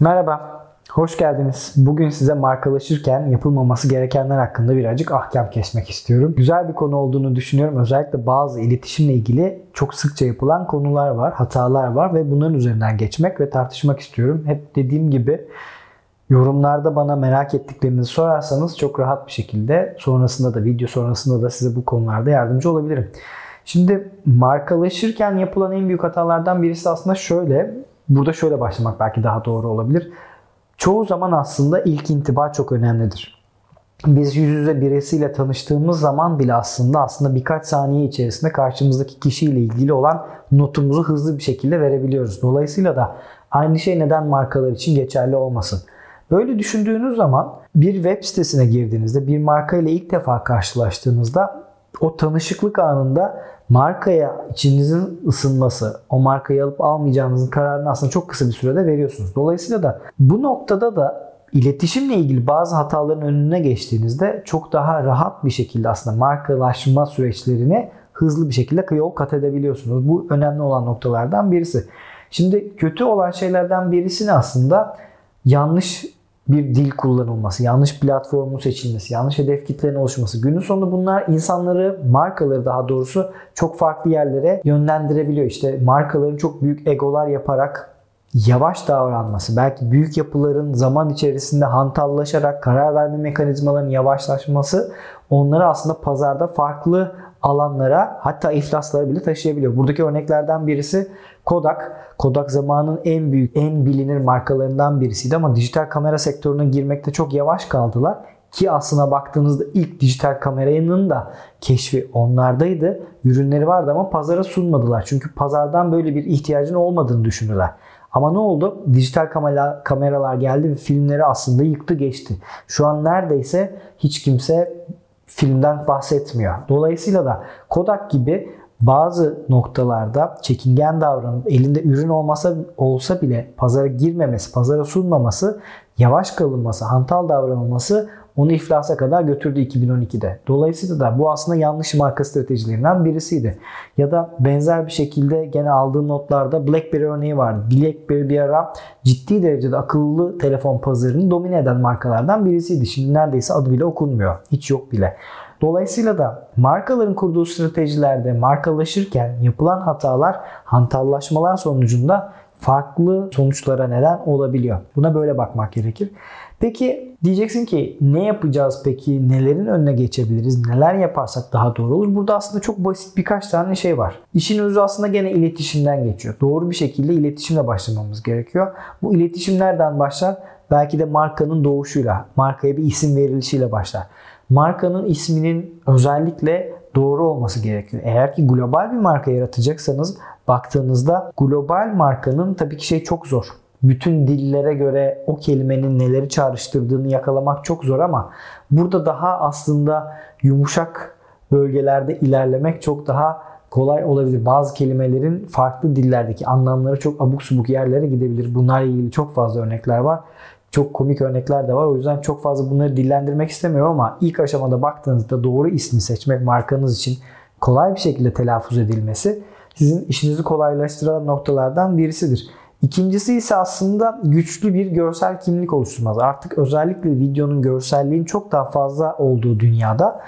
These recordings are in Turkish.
Merhaba, hoş geldiniz. Bugün size markalaşırken yapılmaması gerekenler hakkında birazcık ahkam kesmek istiyorum. Güzel bir konu olduğunu düşünüyorum. Özellikle bazı iletişimle ilgili çok sıkça yapılan konular var, hatalar var ve bunların üzerinden geçmek ve tartışmak istiyorum. Hep dediğim gibi yorumlarda bana merak ettiklerinizi sorarsanız çok rahat bir şekilde sonrasında da video sonrasında da size bu konularda yardımcı olabilirim. Şimdi markalaşırken yapılan en büyük hatalardan birisi aslında şöyle. Burada şöyle başlamak belki daha doğru olabilir. Çoğu zaman aslında ilk intiba çok önemlidir. Biz yüz yüze birisiyle tanıştığımız zaman bile aslında aslında birkaç saniye içerisinde karşımızdaki kişiyle ilgili olan notumuzu hızlı bir şekilde verebiliyoruz. Dolayısıyla da aynı şey neden markalar için geçerli olmasın? Böyle düşündüğünüz zaman bir web sitesine girdiğinizde bir marka ile ilk defa karşılaştığınızda o tanışıklık anında markaya içinizin ısınması, o markayı alıp almayacağınızın kararını aslında çok kısa bir sürede veriyorsunuz. Dolayısıyla da bu noktada da iletişimle ilgili bazı hataların önüne geçtiğinizde çok daha rahat bir şekilde aslında markalaşma süreçlerini hızlı bir şekilde yol kat edebiliyorsunuz. Bu önemli olan noktalardan birisi. Şimdi kötü olan şeylerden birisini aslında yanlış bir dil kullanılması, yanlış platformun seçilmesi, yanlış hedef kitlerin oluşması. Günün sonunda bunlar insanları, markaları daha doğrusu çok farklı yerlere yönlendirebiliyor. İşte markaların çok büyük egolar yaparak yavaş davranması, belki büyük yapıların zaman içerisinde hantallaşarak karar verme mekanizmalarının yavaşlaşması onları aslında pazarda farklı alanlara hatta iflaslara bile taşıyabiliyor. Buradaki örneklerden birisi Kodak. Kodak zamanın en büyük, en bilinir markalarından birisiydi ama dijital kamera sektörüne girmekte çok yavaş kaldılar. Ki aslına baktığınızda ilk dijital kameranın da keşfi onlardaydı. Ürünleri vardı ama pazara sunmadılar. Çünkü pazardan böyle bir ihtiyacın olmadığını düşündüler. Ama ne oldu? Dijital kamera, kameralar geldi ve filmleri aslında yıktı geçti. Şu an neredeyse hiç kimse filmden bahsetmiyor. Dolayısıyla da Kodak gibi bazı noktalarda çekingen davranıp elinde ürün olmasa olsa bile pazara girmemesi, pazara sunmaması, yavaş kalınması, hantal davranılması onu iflasa kadar götürdü 2012'de. Dolayısıyla da bu aslında yanlış marka stratejilerinden birisiydi. Ya da benzer bir şekilde gene aldığım notlarda BlackBerry örneği vardı. BlackBerry bir ara ciddi derecede akıllı telefon pazarını domine eden markalardan birisiydi. Şimdi neredeyse adı bile okunmuyor. Hiç yok bile. Dolayısıyla da markaların kurduğu stratejilerde markalaşırken yapılan hatalar hantallaşmalar sonucunda farklı sonuçlara neden olabiliyor. Buna böyle bakmak gerekir. Peki diyeceksin ki ne yapacağız peki? Nelerin önüne geçebiliriz? Neler yaparsak daha doğru olur? Burada aslında çok basit birkaç tane şey var. İşin özü aslında gene iletişimden geçiyor. Doğru bir şekilde iletişimle başlamamız gerekiyor. Bu iletişim nereden başlar? Belki de markanın doğuşuyla, markaya bir isim verilişiyle başlar. Markanın isminin özellikle doğru olması gerekiyor. Eğer ki global bir marka yaratacaksanız baktığınızda global markanın tabii ki şey çok zor bütün dillere göre o kelimenin neleri çağrıştırdığını yakalamak çok zor ama burada daha aslında yumuşak bölgelerde ilerlemek çok daha kolay olabilir. Bazı kelimelerin farklı dillerdeki anlamları çok abuk subuk yerlere gidebilir. Bunlarla ilgili çok fazla örnekler var. Çok komik örnekler de var. O yüzden çok fazla bunları dillendirmek istemiyorum ama ilk aşamada baktığınızda doğru ismi seçmek markanız için kolay bir şekilde telaffuz edilmesi sizin işinizi kolaylaştıran noktalardan birisidir. İkincisi ise aslında güçlü bir görsel kimlik oluşturmaz. Artık özellikle videonun görselliğin çok daha fazla olduğu dünyada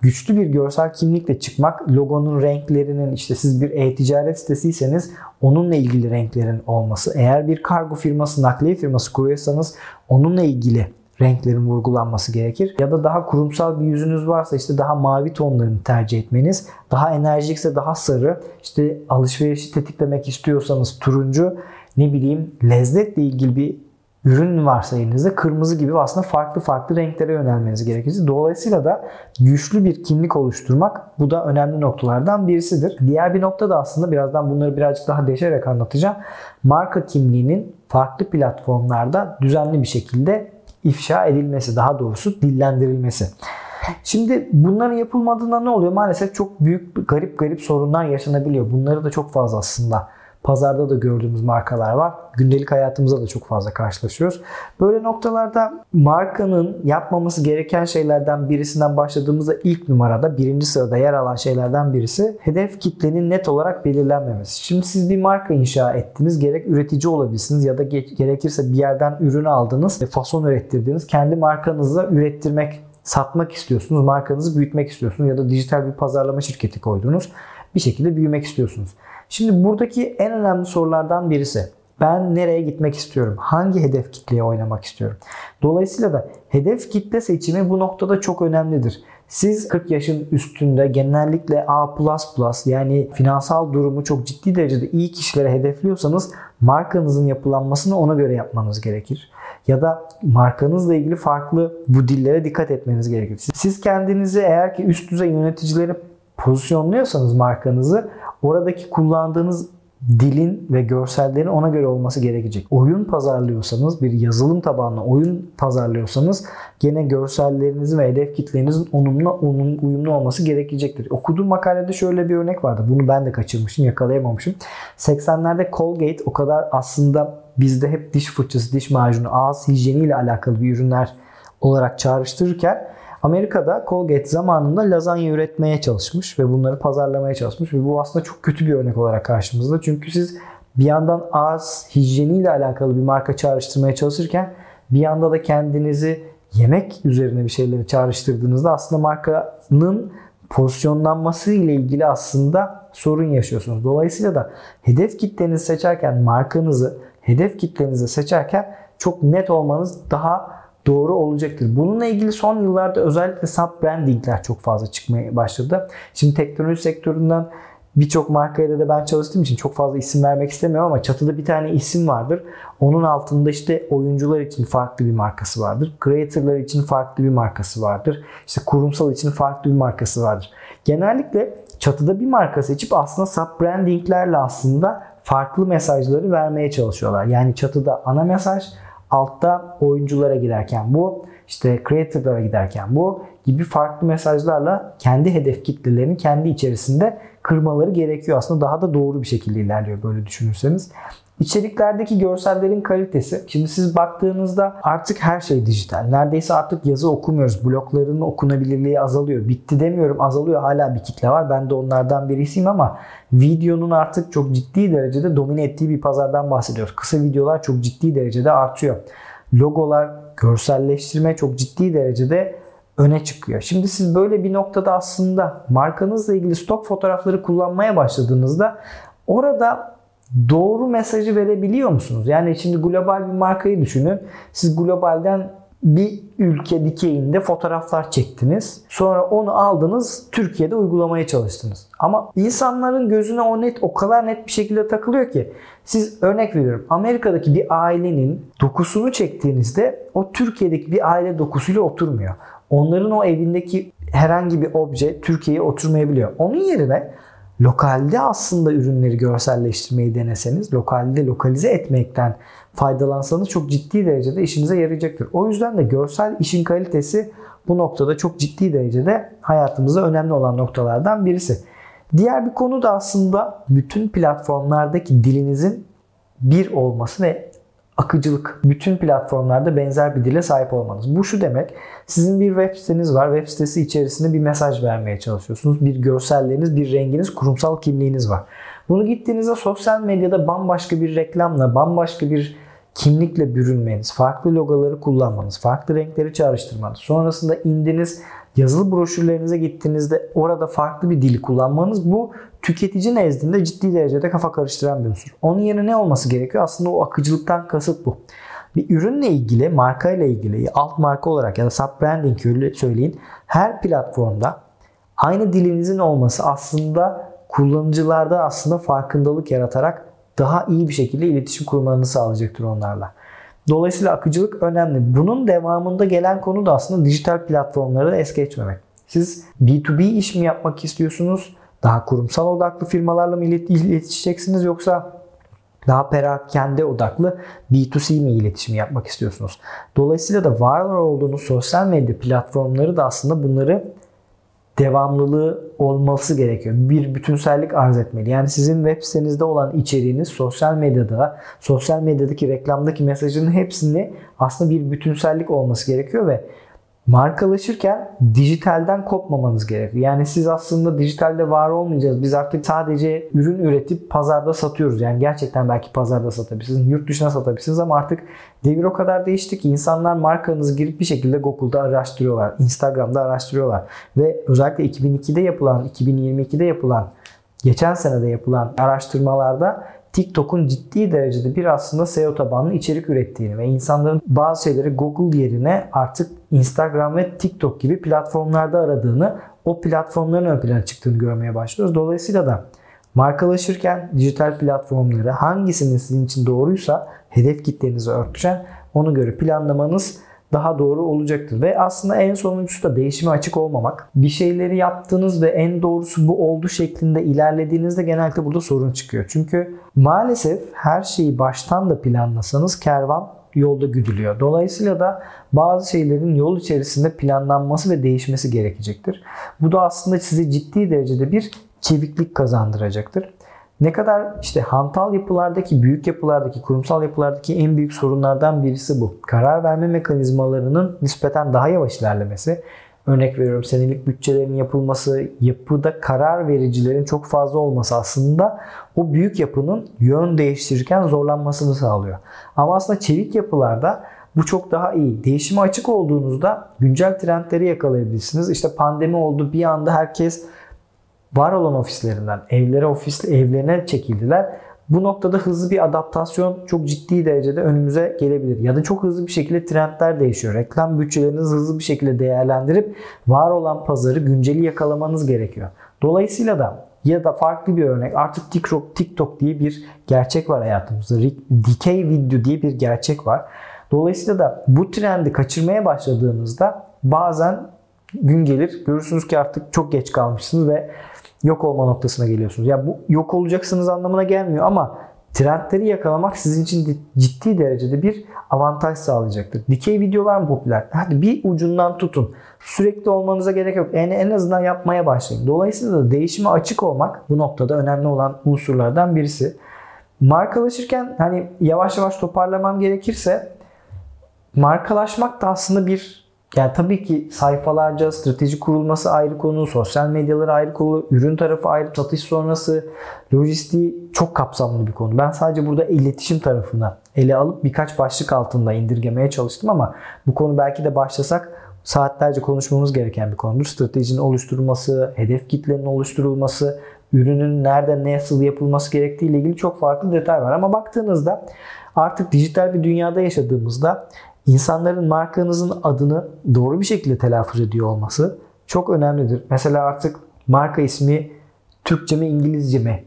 güçlü bir görsel kimlikle çıkmak, logonun renklerinin işte siz bir e-ticaret sitesiyseniz onunla ilgili renklerin olması. Eğer bir kargo firması, nakliye firması kuruyorsanız onunla ilgili renklerin vurgulanması gerekir. Ya da daha kurumsal bir yüzünüz varsa işte daha mavi tonlarını tercih etmeniz. Daha enerjikse daha sarı. İşte alışverişi tetiklemek istiyorsanız turuncu ne bileyim lezzetle ilgili bir ürün varsa elinizde kırmızı gibi aslında farklı farklı renklere yönelmeniz gerekir. Dolayısıyla da güçlü bir kimlik oluşturmak bu da önemli noktalardan birisidir. Diğer bir nokta da aslında birazdan bunları birazcık daha deşerek anlatacağım. Marka kimliğinin farklı platformlarda düzenli bir şekilde ifşa edilmesi, daha doğrusu dillendirilmesi. Şimdi bunların yapılmadığında ne oluyor? Maalesef çok büyük garip garip sorunlar yaşanabiliyor. Bunları da çok fazla aslında pazarda da gördüğümüz markalar var. Gündelik hayatımızda da çok fazla karşılaşıyoruz. Böyle noktalarda markanın yapmaması gereken şeylerden birisinden başladığımızda ilk numarada birinci sırada yer alan şeylerden birisi hedef kitlenin net olarak belirlenmemesi. Şimdi siz bir marka inşa ettiniz. Gerek üretici olabilirsiniz ya da gerekirse bir yerden ürünü aldınız, fason ürettirdiniz. Kendi markanızla ürettirmek satmak istiyorsunuz, markanızı büyütmek istiyorsunuz ya da dijital bir pazarlama şirketi koydunuz. Bir şekilde büyümek istiyorsunuz. Şimdi buradaki en önemli sorulardan birisi ben nereye gitmek istiyorum? Hangi hedef kitleye oynamak istiyorum? Dolayısıyla da hedef kitle seçimi bu noktada çok önemlidir. Siz 40 yaşın üstünde genellikle A++ yani finansal durumu çok ciddi derecede iyi kişilere hedefliyorsanız markanızın yapılanmasını ona göre yapmanız gerekir ya da markanızla ilgili farklı bu dillere dikkat etmeniz gerekir. Siz kendinizi eğer ki üst düzey yöneticileri pozisyonluyorsanız markanızı oradaki kullandığınız dilin ve görsellerin ona göre olması gerekecek. Oyun pazarlıyorsanız, bir yazılım tabanlı oyun pazarlıyorsanız gene görsellerinizin ve hedef kitlerinizin onunla onun uyumlu olması gerekecektir. Okuduğum makalede şöyle bir örnek vardı. Bunu ben de kaçırmışım, yakalayamamışım. 80'lerde Colgate o kadar aslında bizde hep diş fırçası, diş macunu, ağız hijyeniyle alakalı bir ürünler olarak çağrıştırırken Amerika'da Colgate zamanında lazanya üretmeye çalışmış ve bunları pazarlamaya çalışmış ve bu aslında çok kötü bir örnek olarak karşımızda. Çünkü siz bir yandan ağız hijyeniyle alakalı bir marka çağrıştırmaya çalışırken bir yanda da kendinizi yemek üzerine bir şeyleri çağrıştırdığınızda aslında markanın pozisyonlanması ile ilgili aslında sorun yaşıyorsunuz. Dolayısıyla da hedef kitlenizi seçerken markanızı hedef kitlenizi seçerken çok net olmanız daha doğru olacaktır. Bununla ilgili son yıllarda özellikle sub brandingler çok fazla çıkmaya başladı. Şimdi teknoloji sektöründen birçok markaya da ben çalıştığım için çok fazla isim vermek istemiyorum ama çatıda bir tane isim vardır. Onun altında işte oyuncular için farklı bir markası vardır. Creator'lar için farklı bir markası vardır. İşte kurumsal için farklı bir markası vardır. Genellikle çatıda bir marka seçip aslında sub brandinglerle aslında farklı mesajları vermeye çalışıyorlar. Yani çatıda ana mesaj, altta oyunculara giderken bu, işte creator'lara giderken bu gibi farklı mesajlarla kendi hedef kitlelerini kendi içerisinde kırmaları gerekiyor. Aslında daha da doğru bir şekilde ilerliyor böyle düşünürseniz. İçeriklerdeki görsellerin kalitesi. Şimdi siz baktığınızda artık her şey dijital. Neredeyse artık yazı okumuyoruz. Blokların okunabilirliği azalıyor. Bitti demiyorum azalıyor. Hala bir kitle var. Ben de onlardan birisiyim ama videonun artık çok ciddi derecede domine ettiği bir pazardan bahsediyoruz. Kısa videolar çok ciddi derecede artıyor. Logolar, görselleştirme çok ciddi derecede öne çıkıyor. Şimdi siz böyle bir noktada aslında markanızla ilgili stok fotoğrafları kullanmaya başladığınızda orada doğru mesajı verebiliyor musunuz? Yani şimdi global bir markayı düşünün. Siz globalden bir ülke dikeyinde fotoğraflar çektiniz. Sonra onu aldınız, Türkiye'de uygulamaya çalıştınız. Ama insanların gözüne o net o kadar net bir şekilde takılıyor ki siz örnek veriyorum. Amerika'daki bir ailenin dokusunu çektiğinizde o Türkiye'deki bir aile dokusuyla oturmuyor. Onların o evindeki herhangi bir obje Türkiye'ye oturmayabiliyor. Onun yerine lokalde aslında ürünleri görselleştirmeyi deneseniz, lokalde lokalize etmekten faydalansanız çok ciddi derecede işinize yarayacaktır. O yüzden de görsel işin kalitesi bu noktada çok ciddi derecede hayatımızda önemli olan noktalardan birisi. Diğer bir konu da aslında bütün platformlardaki dilinizin bir olması ve akıcılık. Bütün platformlarda benzer bir dile sahip olmanız. Bu şu demek. Sizin bir web siteniz var. Web sitesi içerisinde bir mesaj vermeye çalışıyorsunuz. Bir görselleriniz, bir renginiz, kurumsal kimliğiniz var. Bunu gittiğinizde sosyal medyada bambaşka bir reklamla, bambaşka bir kimlikle bürünmeniz, farklı logoları kullanmanız, farklı renkleri çağrıştırmanız, sonrasında indiniz yazılı broşürlerinize gittiğinizde orada farklı bir dili kullanmanız bu tüketici nezdinde ciddi derecede kafa karıştıran bir unsur. Onun yerine ne olması gerekiyor? Aslında o akıcılıktan kasıt bu. Bir ürünle ilgili, marka ile ilgili, alt marka olarak ya da sub branding öyle söyleyin. Her platformda aynı dilinizin olması aslında kullanıcılarda aslında farkındalık yaratarak daha iyi bir şekilde iletişim kurmanızı sağlayacaktır onlarla. Dolayısıyla akıcılık önemli. Bunun devamında gelen konu da aslında dijital platformları es geçmemek. Siz B2B iş mi yapmak istiyorsunuz? Daha kurumsal odaklı firmalarla mı iletişeceksiniz yoksa daha perakende odaklı B2C mi iletişim yapmak istiyorsunuz? Dolayısıyla da var olduğunuz sosyal medya platformları da aslında bunları devamlılığı olması gerekiyor. Bir bütünsellik arz etmeli. Yani sizin web sitenizde olan içeriğiniz sosyal medyada, sosyal medyadaki reklamdaki mesajın hepsini aslında bir bütünsellik olması gerekiyor ve markalaşırken dijitalden kopmamanız gerekiyor. Yani siz aslında dijitalde var olmayacağız. Biz artık sadece ürün üretip pazarda satıyoruz. Yani gerçekten belki pazarda satabilirsiniz, yurt dışına satabilirsiniz ama artık devir o kadar değişti ki insanlar markanızı girip bir şekilde Google'da araştırıyorlar, Instagram'da araştırıyorlar ve özellikle 2002'de yapılan, 2022'de yapılan, geçen senede yapılan araştırmalarda TikTok'un ciddi derecede bir aslında SEO tabanlı içerik ürettiğini ve insanların bazı şeyleri Google yerine artık Instagram ve TikTok gibi platformlarda aradığını, o platformların ön plana çıktığını görmeye başlıyoruz. Dolayısıyla da markalaşırken dijital platformları hangisinin sizin için doğruysa hedef kitlenizi örtüşen onu göre planlamanız daha doğru olacaktır. Ve aslında en sonuncusu da değişime açık olmamak. Bir şeyleri yaptığınız ve en doğrusu bu oldu şeklinde ilerlediğinizde genellikle burada sorun çıkıyor. Çünkü maalesef her şeyi baştan da planlasanız kervan yolda güdülüyor. Dolayısıyla da bazı şeylerin yol içerisinde planlanması ve değişmesi gerekecektir. Bu da aslında size ciddi derecede bir çeviklik kazandıracaktır. Ne kadar işte hantal yapılardaki, büyük yapılardaki, kurumsal yapılardaki en büyük sorunlardan birisi bu. Karar verme mekanizmalarının nispeten daha yavaş ilerlemesi. Örnek veriyorum senelik bütçelerin yapılması, yapıda karar vericilerin çok fazla olması aslında o büyük yapının yön değiştirirken zorlanmasını sağlıyor. Ama aslında çevik yapılarda bu çok daha iyi. Değişime açık olduğunuzda güncel trendleri yakalayabilirsiniz. İşte pandemi oldu bir anda herkes var olan ofislerinden evlere ofis evlerine çekildiler. Bu noktada hızlı bir adaptasyon çok ciddi derecede önümüze gelebilir. Ya da çok hızlı bir şekilde trendler değişiyor. Reklam bütçelerinizi hızlı bir şekilde değerlendirip var olan pazarı günceli yakalamanız gerekiyor. Dolayısıyla da ya da farklı bir örnek artık TikTok, TikTok diye bir gerçek var hayatımızda. Dikey video diye bir gerçek var. Dolayısıyla da bu trendi kaçırmaya başladığınızda bazen gün gelir görürsünüz ki artık çok geç kalmışsınız ve yok olma noktasına geliyorsunuz. Ya bu yok olacaksınız anlamına gelmiyor ama trendleri yakalamak sizin için ciddi derecede bir avantaj sağlayacaktır. Dikey videolar mı popüler? Hadi bir ucundan tutun. Sürekli olmanıza gerek yok. En, en azından yapmaya başlayın. Dolayısıyla da değişime açık olmak bu noktada önemli olan unsurlardan birisi. Markalaşırken hani yavaş yavaş toparlamam gerekirse markalaşmak da aslında bir yani tabii ki sayfalarca strateji kurulması ayrı konu, sosyal medyaları ayrı konu, ürün tarafı ayrı, satış sonrası, lojistiği çok kapsamlı bir konu. Ben sadece burada iletişim tarafına ele alıp birkaç başlık altında indirgemeye çalıştım ama bu konu belki de başlasak saatlerce konuşmamız gereken bir konudur. Stratejinin oluşturulması, hedef kitlenin oluşturulması, ürünün nerede ne nasıl yapılması gerektiği ile ilgili çok farklı detay var. Ama baktığınızda artık dijital bir dünyada yaşadığımızda insanların markanızın adını doğru bir şekilde telaffuz ediyor olması çok önemlidir. Mesela artık marka ismi Türkçe mi İngilizce mi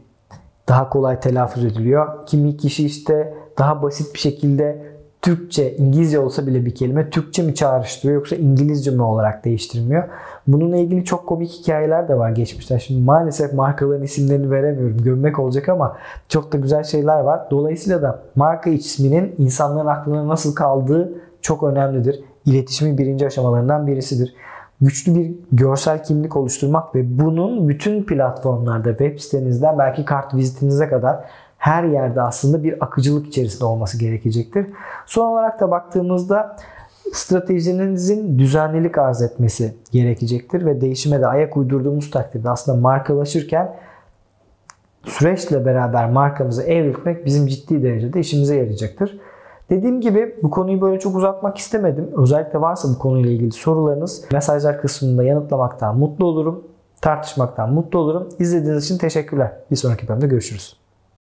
daha kolay telaffuz ediliyor. Kimi kişi işte daha basit bir şekilde Türkçe, İngilizce olsa bile bir kelime Türkçe mi çağrıştırıyor yoksa İngilizce mi olarak değiştirmiyor. Bununla ilgili çok komik hikayeler de var geçmişten. Şimdi maalesef markaların isimlerini veremiyorum. Gömmek olacak ama çok da güzel şeyler var. Dolayısıyla da marka isminin insanların aklına nasıl kaldığı çok önemlidir. İletişimin birinci aşamalarından birisidir. Güçlü bir görsel kimlik oluşturmak ve bunun bütün platformlarda web sitenizden belki kart vizitinize kadar her yerde aslında bir akıcılık içerisinde olması gerekecektir. Son olarak da baktığımızda stratejinizin düzenlilik arz etmesi gerekecektir ve değişime de ayak uydurduğumuz takdirde aslında markalaşırken süreçle beraber markamızı evrilmek bizim ciddi derecede işimize yarayacaktır. Dediğim gibi bu konuyu böyle çok uzatmak istemedim. Özellikle varsa bu konuyla ilgili sorularınız mesajlar kısmında yanıtlamaktan mutlu olurum. Tartışmaktan mutlu olurum. İzlediğiniz için teşekkürler. Bir sonraki bölümde görüşürüz.